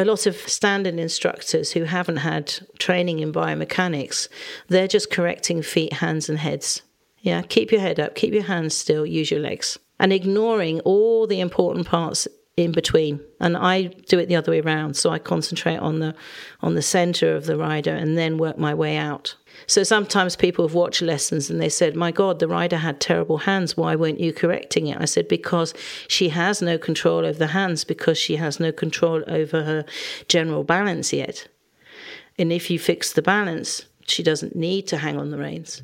a lot of standard instructors who haven't had training in biomechanics, they're just correcting feet, hands, and heads. Yeah, keep your head up, keep your hands still, use your legs, and ignoring all the important parts in between. And I do it the other way around, so I concentrate on the on the center of the rider and then work my way out. So sometimes people have watched lessons and they said, My God, the rider had terrible hands. Why weren't you correcting it? I said, Because she has no control over the hands, because she has no control over her general balance yet. And if you fix the balance, she doesn't need to hang on the reins.